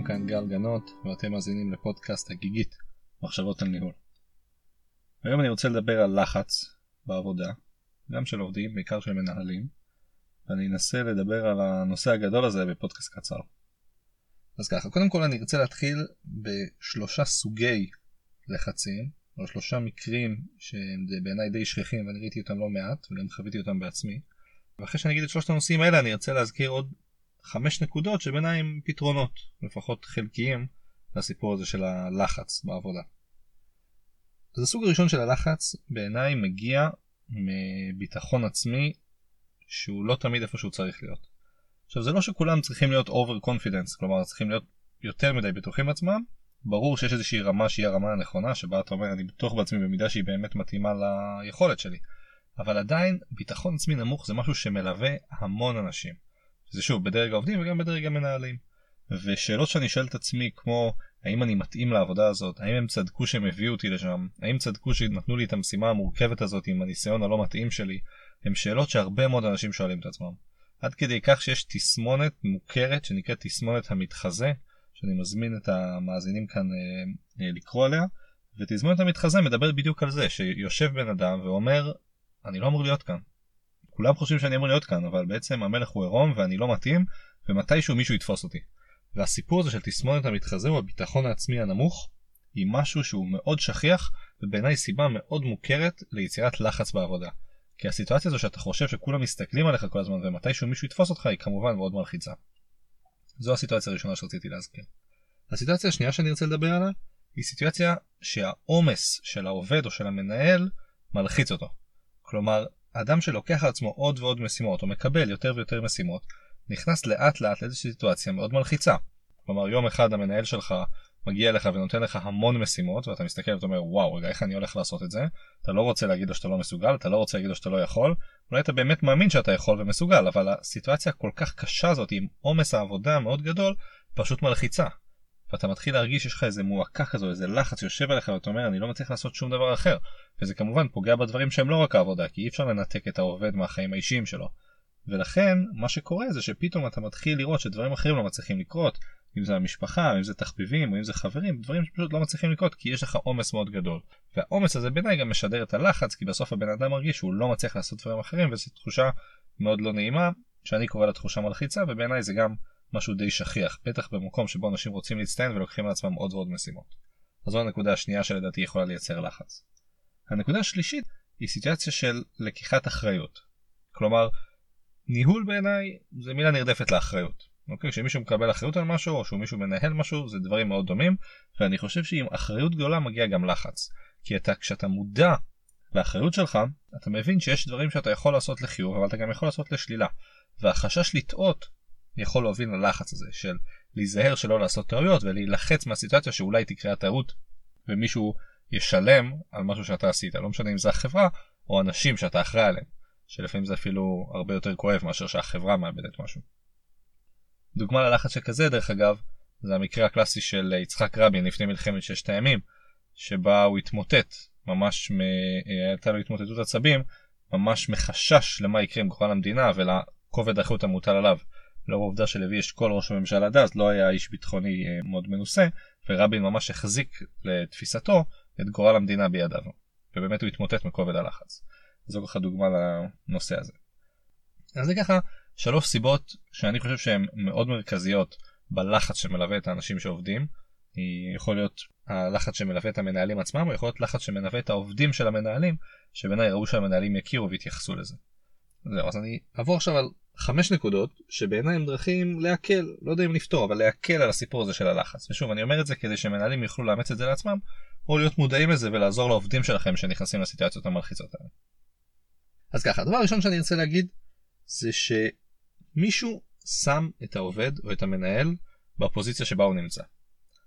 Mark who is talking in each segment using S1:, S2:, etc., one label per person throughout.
S1: שלום כאן גל גנות ואתם מאזינים לפודקאסט הגיגית מחשבות על ניהול. היום אני רוצה לדבר על לחץ בעבודה, גם של עובדים, בעיקר של מנהלים, ואני אנסה לדבר על הנושא הגדול הזה בפודקאסט קצר. אז ככה, קודם כל אני ארצה להתחיל בשלושה סוגי לחצים, או שלושה מקרים שהם בעיניי די שכיחים ואני ראיתי אותם לא מעט וגם חוויתי אותם בעצמי. ואחרי שאני אגיד את שלושת הנושאים האלה אני ארצה להזכיר עוד חמש נקודות שבעיניי הם פתרונות, לפחות חלקיים, לסיפור הזה של הלחץ בעבודה. אז הסוג הראשון של הלחץ בעיניי מגיע מביטחון עצמי שהוא לא תמיד איפה שהוא צריך להיות. עכשיו זה לא שכולם צריכים להיות over confidence, כלומר צריכים להיות יותר מדי בטוחים בעצמם, ברור שיש איזושהי רמה שהיא הרמה הנכונה שבה אתה אומר אני בטוח בעצמי במידה שהיא באמת מתאימה ליכולת שלי. אבל עדיין ביטחון עצמי נמוך זה משהו שמלווה המון אנשים. זה שוב בדרג העובדים וגם בדרג המנהלים. ושאלות שאני שואל את עצמי כמו האם אני מתאים לעבודה הזאת, האם הם צדקו שהם הביאו אותי לשם, האם צדקו שנתנו לי את המשימה המורכבת הזאת עם הניסיון הלא מתאים שלי, הם שאלות שהרבה מאוד אנשים שואלים את עצמם. עד כדי כך שיש תסמונת מוכרת שנקראת תסמונת המתחזה, שאני מזמין את המאזינים כאן אה, אה, לקרוא עליה, ותסמונת המתחזה מדברת בדיוק על זה, שיושב בן אדם ואומר, אני לא אמור להיות כאן. כולם חושבים שאני אמור להיות כאן, אבל בעצם המלך הוא עירום ואני לא מתאים, ומתישהו מישהו יתפוס אותי. והסיפור הזה של תסמונת המתחזה הוא הביטחון העצמי הנמוך, היא משהו שהוא מאוד שכיח, ובעיניי סיבה מאוד מוכרת ליצירת לחץ בעבודה. כי הסיטואציה הזו שאתה חושב שכולם מסתכלים עליך כל הזמן ומתישהו מישהו יתפוס אותך היא כמובן מאוד מלחיצה. זו הסיטואציה הראשונה שרציתי להזכיר. הסיטואציה השנייה שאני רוצה לדבר עליה היא סיטואציה שהעומס של העובד או של המנהל מלחיץ אותו. כלומר, אדם שלוקח על עצמו עוד ועוד משימות או מקבל יותר ויותר משימות נכנס לאט לאט לאיזושהי סיטואציה מאוד מלחיצה. כלומר יום אחד המנהל שלך מגיע אליך ונותן לך המון משימות ואתה מסתכל ואתה אומר וואו רגע איך אני הולך לעשות את זה אתה לא רוצה להגיד לו שאתה לא מסוגל אתה לא רוצה להגיד לו שאתה לא יכול אולי אתה באמת מאמין שאתה יכול ומסוגל אבל הסיטואציה הכל כך קשה הזאת עם עומס העבודה המאוד גדול פשוט מלחיצה. ואתה מתחיל להרגיש שיש לך איזה מועקה כזו איזה לחץ יושב עליך ואתה אומר אני לא מצליח לעשות שום דבר אחר וזה כמובן פוגע בדברים שהם לא רק העבודה כי אי אפשר לנתק את העובד מהחיים האישיים שלו. ולכן מה שקורה זה שפתאום אתה מתחיל לראות שדברים אחרים לא מצליחים לקרות אם זה המשפחה, אם זה תחביבים, או אם זה חברים, דברים שפשוט לא מצליחים לקרות כי יש לך עומס מאוד גדול. והעומס הזה בעיניי גם משדר את הלחץ, כי בסוף הבן אדם מרגיש שהוא לא מצליח לעשות דברים אחרים, וזו תחושה מאוד לא נעימה, שאני קורא לה תחושה מלחיצה, ובעיניי זה גם משהו די שכיח, בטח במקום שבו אנשים רוצים להצטיין ולוקחים על עצמם עוד ועוד משימות. אז זו הנקודה השנייה שלדעתי יכולה לייצר לחץ. הנקודה השלישית היא סיטואציה של לקיחת אחריות. כלומר, ניהול בעיניי זה מילה נרדפת לאחריות. אוקיי? כשמישהו מקבל אחריות על משהו או שמישהו מנהל משהו זה דברים מאוד דומים ואני חושב שעם אחריות גדולה מגיע גם לחץ. כי אתה כשאתה מודע לאחריות שלך אתה מבין שיש דברים שאתה יכול לעשות לחיוב אבל אתה גם יכול לעשות לשלילה. והחשש לטעות יכול להוביל ללחץ הזה של להיזהר שלא לעשות טעויות ולהילחץ מהסיטואציה שאולי תקרה הטעות ומישהו ישלם על משהו שאתה עשית לא משנה אם זה החברה או אנשים שאתה אחראי עליהם שלפעמים זה אפילו הרבה יותר כואב מאשר שהחברה מאבדת משהו. דוגמה ללחץ שכזה דרך אגב זה המקרה הקלאסי של יצחק רבין לפני מלחמת ששת הימים שבה הוא התמוטט ממש מ... הייתה לו התמוטטות עצבים ממש מחשש למה יקרה עם גורל המדינה ולכובד האחריות המוטל עליו. לאור העובדה שלוי אשכול ראש הממשלה דאז לא היה איש ביטחוני אה, מאוד מנוסה ורבין ממש החזיק לתפיסתו את גורל המדינה בידיו ובאמת הוא התמוטט מכובד הלחץ. זו ככה דוגמה לנושא הזה. אז זה ככה שלוש סיבות שאני חושב שהן מאוד מרכזיות בלחץ שמלווה את האנשים שעובדים. יכול להיות הלחץ שמלווה את המנהלים עצמם או יכול להיות לחץ שמלווה את העובדים של המנהלים שבעיניי ראו שהמנהלים יכירו ויתייחסו לזה. זהו אז אני אעבור עכשיו על חמש נקודות שבעיניי הם דרכים להקל לא יודע אם לפתור אבל להקל על הסיפור הזה של הלחץ ושוב אני אומר את זה כדי שמנהלים יוכלו לאמץ את זה לעצמם או להיות מודעים לזה ולעזור לעובדים שלכם שנכנסים לסיטואציות המלחיצות האלה. אז ככה הדבר הראשון שאני רוצה להגיד זה שמישהו שם את העובד או את המנהל בפוזיציה שבה הוא נמצא.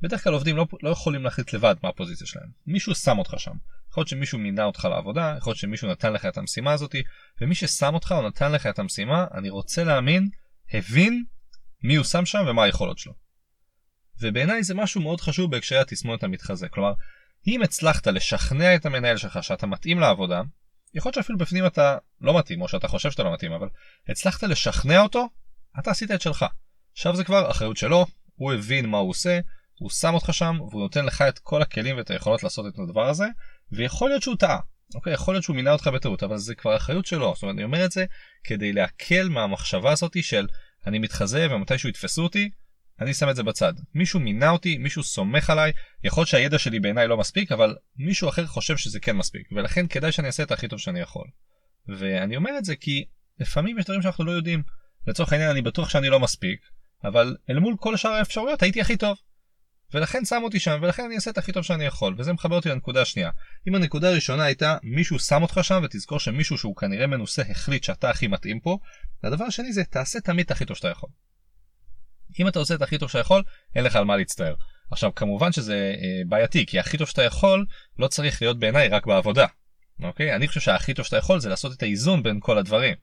S1: בדרך כלל עובדים לא, לא יכולים להחליט לבד מה הפוזיציה שלהם. מישהו שם אותך שם. להיות שמישהו מינה אותך לעבודה, יכול להיות שמישהו נתן לך את המשימה הזאת, ומי ששם אותך או נתן לך את המשימה, אני רוצה להאמין, הבין מי הוא שם שם ומה היכולות שלו. ובעיניי זה משהו מאוד חשוב בהקשרי התסמונת המתחזה. כלומר, אם הצלחת לשכנע את המנהל שלך שאתה מתאים לעבודה, יכול להיות שאפילו בפנים אתה לא מתאים או שאתה חושב שאתה לא מתאים אבל הצלחת לשכנע אותו אתה עשית את שלך. עכשיו זה כבר אחריות שלו הוא הבין מה הוא עושה, הוא שם אותך שם והוא נותן לך את כל הכלים ואת היכולות לעשות את הדבר הזה, ויכול להיות שהוא טעה. אוקיי, יכול להיות שהוא מינה אותך בטעות, אבל זה כבר אחריות שלו. זאת אומרת, אני אומר את זה כדי להקל מהמחשבה הזאתי של אני מתחזה ומתישהו יתפסו אותי, אני שם את זה בצד. מישהו מינה אותי, מישהו סומך עליי, יכול להיות שהידע שלי בעיניי לא מספיק, אבל מישהו אחר חושב שזה כן מספיק, ולכן כדאי שאני אעשה את הכי טוב שאני יכול. ואני אומר את זה כי לפעמים יש דברים שאנחנו לא יודעים. לצורך העניין אני בטוח שאני לא מספיק, אבל אל מול כל שאר האפשרויות הייתי הכי טוב. ולכן שם אותי שם, ולכן אני אעשה את הכי טוב שאני יכול, וזה מחבר אותי לנקודה השנייה. אם הנקודה הראשונה הייתה מישהו שם אותך שם, ותזכור שמישהו שהוא כנראה מנוסה החליט שאתה הכי מתאים פה, והדבר השני זה תעשה תמיד את הכי טוב שאתה יכול. אם אתה עושה את הכי טוב שאתה יכול, אין לך על מה להצטער. עכשיו כמובן שזה אה, בעייתי, כי הכי טוב שאתה יכול לא צריך להיות בעיניי רק בעבודה. אוקיי? אני חושב שהכי טוב שאתה יכול זה לעשות את האיזון בין כל הדברים.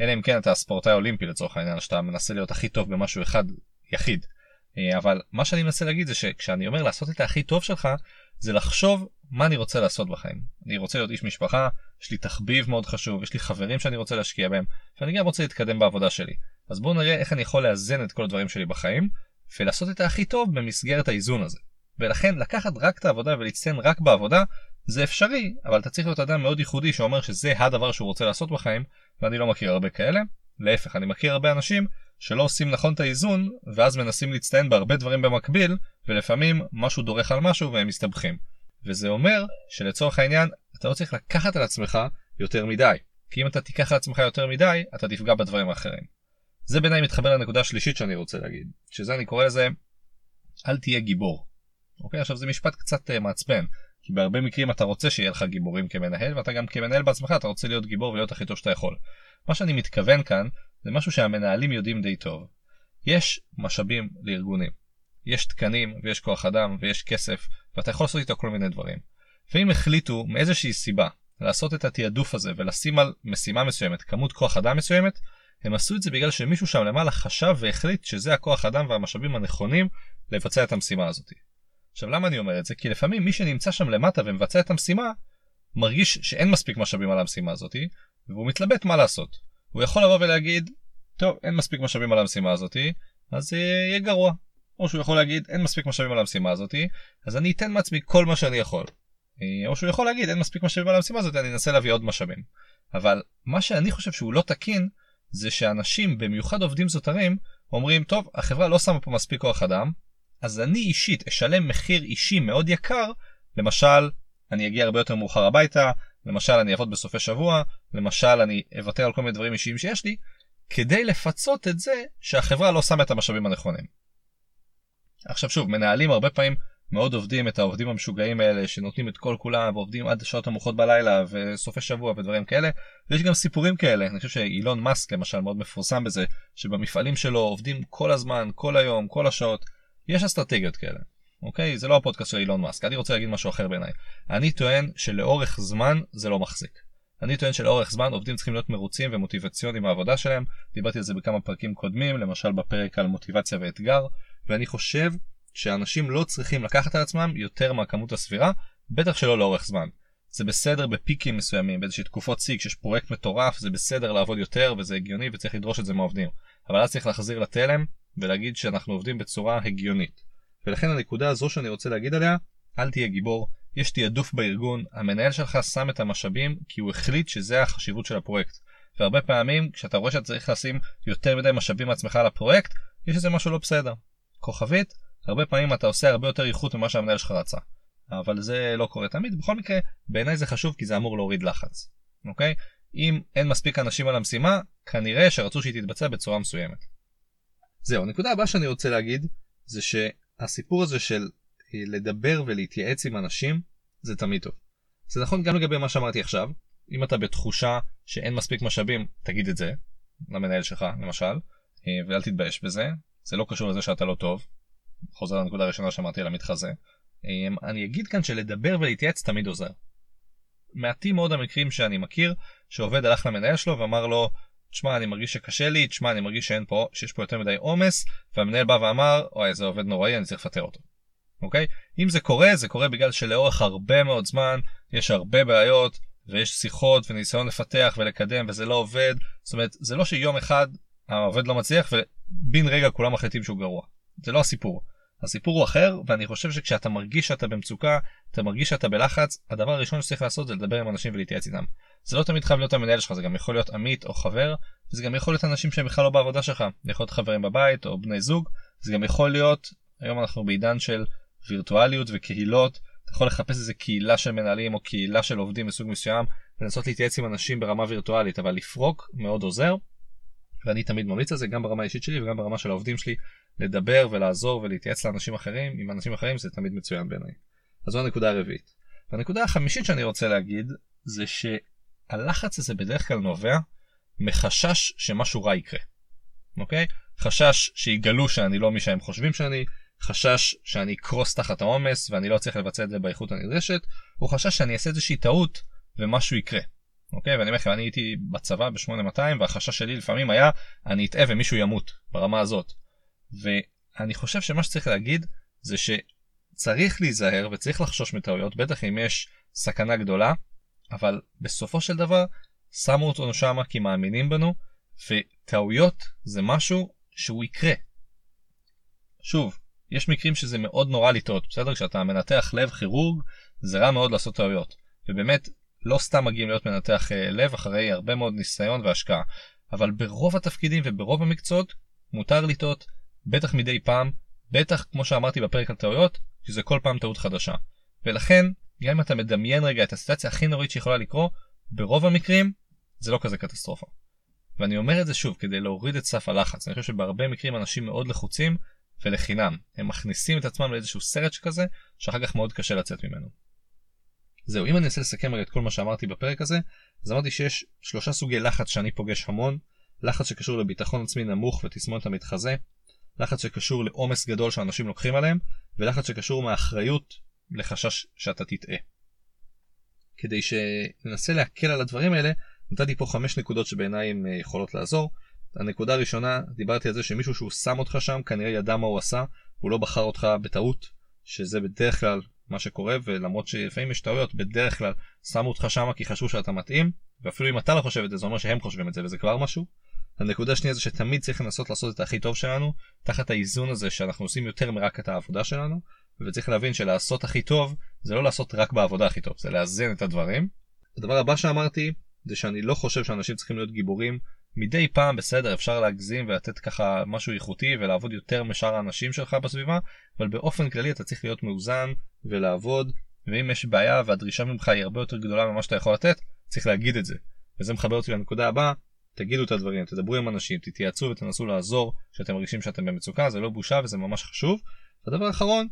S1: אלא אם כן אתה ספורטאי אולימפי לצורך העניין, שאתה מנסה להיות הכי טוב במשהו אחד יחיד. אה, אבל מה שאני מנסה להגיד זה שכשאני אומר לעשות את הכי טוב שלך, זה לחשוב מה אני רוצה לעשות בחיים. אני רוצה להיות איש משפחה, יש לי תחביב מאוד חשוב, יש לי חברים שאני רוצה להשקיע בהם, ואני גם רוצה להתקדם בעבודה שלי. אז בואו נראה איך אני יכול לאזן את כל הדברים שלי בחיים, ולעשות את הכי טוב במסגרת האיזון הזה. ולכן לקחת רק את העבודה ולהצטיין רק בעבודה, זה אפשרי, אבל אתה צריך להיות אדם מאוד ייחודי שאומר שזה הדבר שהוא רוצה לעשות בחיים, ואני לא מכיר הרבה כאלה. להפך, אני מכיר הרבה אנשים שלא עושים נכון את האיזון, ואז מנסים להצטיין בהרבה דברים במקביל, ולפעמים משהו דורך על משהו והם מסתבכים. וזה אומר שלצורך העניין, אתה לא צריך לקחת על עצמך יותר מדי. כי אם אתה תיקח על עצמך יותר מדי, אתה תפגע בדברים האחרים. זה בעיניי מתחבר לנקודה השלישית שאני רוצה להגיד, שזה אני קורא לזה, אל תהיה גיבור. אוקיי, עכשיו זה משפט קצת uh, מעצבן, כי בהרבה מקרים אתה רוצה שיהיה לך גיבורים כמנהל, ואתה גם כמנהל בעצמך אתה רוצה להיות גיבור ולהיות הכי טוב שאתה יכול. מה שאני מתכוון כאן, זה משהו שהמנהלים יודעים די טוב. יש משאבים לארגונים. יש תקנים ויש כוח אדם ויש כסף, ואתה יכול לעשות איתו כל מיני דברים. ואם החליטו מאיזושהי סיבה לעשות את התעדוף הזה ולשים על משימה מסוימת כמות כוח אדם מסוימת, הם עשו את זה בגלל שמישהו שם למעלה חשב והחליט שזה הכוח אדם והמשאבים הנכונים לבצע את המשימה הזאת. עכשיו למה אני אומר את זה? כי לפעמים מי שנמצא שם למטה ומבצע את המשימה מרגיש שאין מספיק משאבים על המשימה הזאת והוא מתלבט מה לעשות. הוא יכול לבוא ולהגיד טוב אין מספיק משאבים על המשימה הזאת אז זה יהיה גרוע. או שהוא יכול להגיד אין מספיק משאבים על המשימה הזאת אז אני אתן מעצמי כל מה שאני יכול. או שהוא יכול להגיד אין מספיק משאבים על המשימה הזאת אני אנסה להביא עוד משאבים. אבל מה שאני חושב שהוא לא תקין זה שאנשים, במיוחד עובדים זוטרים, אומרים, טוב, החברה לא שמה פה מספיק כוח אדם, אז אני אישית אשלם מחיר אישי מאוד יקר, למשל, אני אגיע הרבה יותר מאוחר הביתה, למשל אני אעבוד בסופי שבוע, למשל אני אוותר על כל מיני דברים אישיים שיש לי, כדי לפצות את זה שהחברה לא שמה את המשאבים הנכונים. עכשיו שוב, מנהלים הרבה פעמים מאוד עובדים את העובדים המשוגעים האלה שנותנים את כל כולם ועובדים עד שעות המאוחרות בלילה וסופי שבוע ודברים כאלה. ויש גם סיפורים כאלה אני חושב שאילון מאסק למשל מאוד מפורסם בזה שבמפעלים שלו עובדים כל הזמן כל היום כל השעות. יש אסטרטגיות כאלה אוקיי זה לא הפודקאסט של אילון מאסק אני רוצה להגיד משהו אחר בעיניי אני טוען שלאורך זמן זה לא מחזיק. אני טוען שלאורך זמן עובדים צריכים להיות מרוצים ומוטיבציוניים מהעבודה שלהם דיברתי על זה בכמה פרקים קודמים למשל בפרק על מוטיבציה ואתגר ואני חושב שאנשים לא צריכים לקחת על עצמם יותר מהכמות הסבירה, בטח שלא לאורך זמן. זה בסדר בפיקים מסוימים, באיזושהי תקופות שיא, כשיש פרויקט מטורף, זה בסדר לעבוד יותר וזה הגיוני וצריך לדרוש את זה מהעובדים. אבל אז צריך להחזיר לתלם ולהגיד שאנחנו עובדים בצורה הגיונית. ולכן הנקודה הזו שאני רוצה להגיד עליה, אל תהיה גיבור, יש תעדוף בארגון, המנהל שלך שם את המשאבים כי הוא החליט שזה החשיבות של הפרויקט. והרבה פעמים כשאתה רואה שאתה צריך לשים יותר מדי משאבים מעצמך על הפרויקט, יש איזה משהו לא בסדר. כוכבית, הרבה פעמים אתה עושה הרבה יותר איכות ממה שהמנהל שלך רצה. אבל זה לא קורה תמיד, בכל מקרה, בעיניי זה חשוב כי זה אמור להוריד לחץ. אוקיי? אם אין מספיק אנשים על המשימה, כנראה שרצו שהיא תתבצע בצורה מסוימת. זהו, הנקודה הבאה שאני רוצה להגיד, זה שהסיפור הזה של אה, לדבר ולהתייעץ עם אנשים, זה תמיד טוב. זה נכון גם לגבי מה שאמרתי עכשיו, אם אתה בתחושה שאין מספיק משאבים, תגיד את זה, למנהל שלך למשל, אה, ואל תתבייש בזה, זה לא קשור לזה שאתה לא טוב, חוזר לנקודה הראשונה שאמרתי על המתחזה. אמ, אני אגיד כאן שלדבר ולהתייעץ תמיד עוזר. מעטים מאוד המקרים שאני מכיר שעובד הלך למנהל שלו ואמר לו תשמע אני מרגיש שקשה לי, תשמע אני מרגיש שאין פה, שיש פה יותר מדי עומס והמנהל בא ואמר אוי זה עובד נוראי אני צריך לפטר אותו. אוקיי? אם זה קורה זה קורה בגלל שלאורך הרבה מאוד זמן יש הרבה בעיות ויש שיחות וניסיון לפתח ולקדם וזה לא עובד זאת אומרת זה לא שיום אחד העובד לא מצליח ובן רגע כולם מחליטים שהוא גרוע. זה לא הסיפור. הסיפור הוא אחר ואני חושב שכשאתה מרגיש שאתה במצוקה אתה מרגיש שאתה בלחץ הדבר הראשון שצריך לעשות זה לדבר עם אנשים ולהתייעץ איתם. זה לא תמיד חייב להיות המנהל שלך זה גם יכול להיות עמית או חבר זה גם יכול להיות אנשים שהם בכלל לא בעבודה שלך זה יכול להיות חברים בבית או בני זוג זה גם יכול להיות היום אנחנו בעידן של וירטואליות וקהילות אתה יכול לחפש איזה קהילה של מנהלים או קהילה של עובדים מסוג מסוים ולנסות להתייעץ עם אנשים ברמה וירטואלית אבל לפרוק מאוד עוזר. ואני תמיד ממליץ על זה גם ברמה האישית שלי וגם ברמה של העובדים שלי לדבר ולעזור ולהתייעץ לאנשים אחרים עם אנשים אחרים זה תמיד מצוין בעיניי. אז זו הנקודה הרביעית. והנקודה החמישית שאני רוצה להגיד זה שהלחץ הזה בדרך כלל נובע מחשש שמשהו רע יקרה. אוקיי? חשש שיגלו שאני לא מי שהם חושבים שאני, חשש שאני אקרוס תחת העומס ואני לא צריך לבצע את זה באיכות הנדרשת, או חשש שאני אעשה איזושהי טעות ומשהו יקרה. אוקיי? ואני אומר לכם, אני הייתי בצבא ב-8200 והחשש שלי לפעמים היה אני אטעה ומישהו ימות ברמה הזאת. ואני חושב שמה שצריך להגיד זה שצריך להיזהר וצריך לחשוש מטעויות, בטח אם יש סכנה גדולה, אבל בסופו של דבר שמו אותנו שם כי מאמינים בנו, וטעויות זה משהו שהוא יקרה. שוב, יש מקרים שזה מאוד נורא לטעות, בסדר? כשאתה מנתח לב כירורג, זה רע מאוד לעשות טעויות. ובאמת, לא סתם מגיעים להיות מנתח אה, לב אחרי הרבה מאוד ניסיון והשקעה. אבל ברוב התפקידים וברוב המקצועות, מותר לטעות, בטח מדי פעם, בטח כמו שאמרתי בפרק על טעויות, שזה כל פעם טעות חדשה. ולכן, גם אם אתה מדמיין רגע את הסיטואציה הכי נוראית שיכולה לקרות, ברוב המקרים זה לא כזה קטסטרופה. ואני אומר את זה שוב כדי להוריד את סף הלחץ, אני חושב שבהרבה מקרים אנשים מאוד לחוצים ולחינם, הם מכניסים את עצמם לאיזשהו סרט שכזה, שאחר כך מאוד קשה לצאת ממנו. זהו, אם אני אנסה לסכם רגע את כל מה שאמרתי בפרק הזה, אז אמרתי שיש שלושה סוגי לחץ שאני פוגש המון, לחץ שקשור לביטחון עצמי נמוך ותסמונת המתחזה, לחץ שקשור לעומס גדול שאנשים לוקחים עליהם, ולחץ שקשור מאחריות לחשש שאתה תטעה. כדי שננסה להקל על הדברים האלה, נתתי פה חמש נקודות שבעיניי הן אה, יכולות לעזור. הנקודה הראשונה, דיברתי על זה שמישהו שהוא שם אותך שם כנראה ידע מה הוא עשה, הוא לא בחר אותך בטעות, שזה בדרך כלל מה שקורה, ולמרות שלפעמים יש טעויות, בדרך כלל שמו אותך שם כי חשבו שאתה מתאים, ואפילו אם אתה לא חושב את זה, זה אומר שהם חושבים את זה, וזה כבר משהו. הנקודה השנייה זה שתמיד צריך לנסות לעשות את הכי טוב שלנו, תחת האיזון הזה שאנחנו עושים יותר מרק את העבודה שלנו, וצריך להבין שלעשות הכי טוב, זה לא לעשות רק בעבודה הכי טוב, זה לאזן את הדברים. הדבר הבא שאמרתי, זה שאני לא חושב שאנשים צריכים להיות גיבורים. מדי פעם בסדר אפשר להגזים ולתת ככה משהו איכותי ולעבוד יותר משאר האנשים שלך בסביבה, אבל באופן כללי אתה צריך להיות מאוזן ולעבוד, ואם יש בעיה והדרישה ממך היא הרבה יותר גדולה ממה שאתה יכול לתת, צריך להגיד את זה. וזה מחבר אותי לנקודה הבאה, תגידו את הדברים, תדברו עם אנשים, תתייעצו ותנסו לעזור כשאתם מרגישים שאתם במצוקה, זה לא בושה וזה ממש חשוב. ודבר אחרון,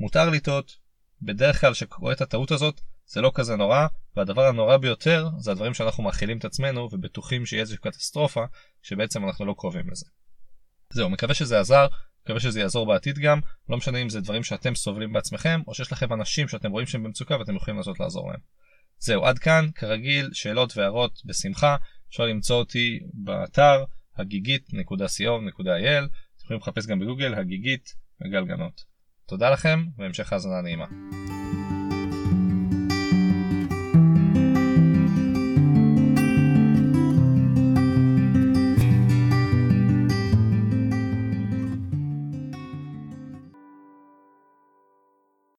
S1: מותר לטעות. בדרך כלל כשקורה את הטעות הזאת, זה לא כזה נורא, והדבר הנורא ביותר זה הדברים שאנחנו מאכילים את עצמנו ובטוחים שיהיה איזושהי קטסטרופה, שבעצם אנחנו לא קרובים לזה. זהו, מקווה שזה עזר, מקווה שזה יעזור בעתיד גם, לא משנה אם זה דברים שאתם סובלים בעצמכם, או שיש לכם אנשים שאתם רואים שהם במצוקה ואתם יכולים לנסות לעזור להם. זהו, עד כאן, כרגיל, שאלות והערות בשמחה, אפשר למצוא אותי באתר הגיגית.co.il, אתם יכולים לחפש גם בגוגל הגיגית וגלגנות. תודה לכם והמשך האזנה נעימה.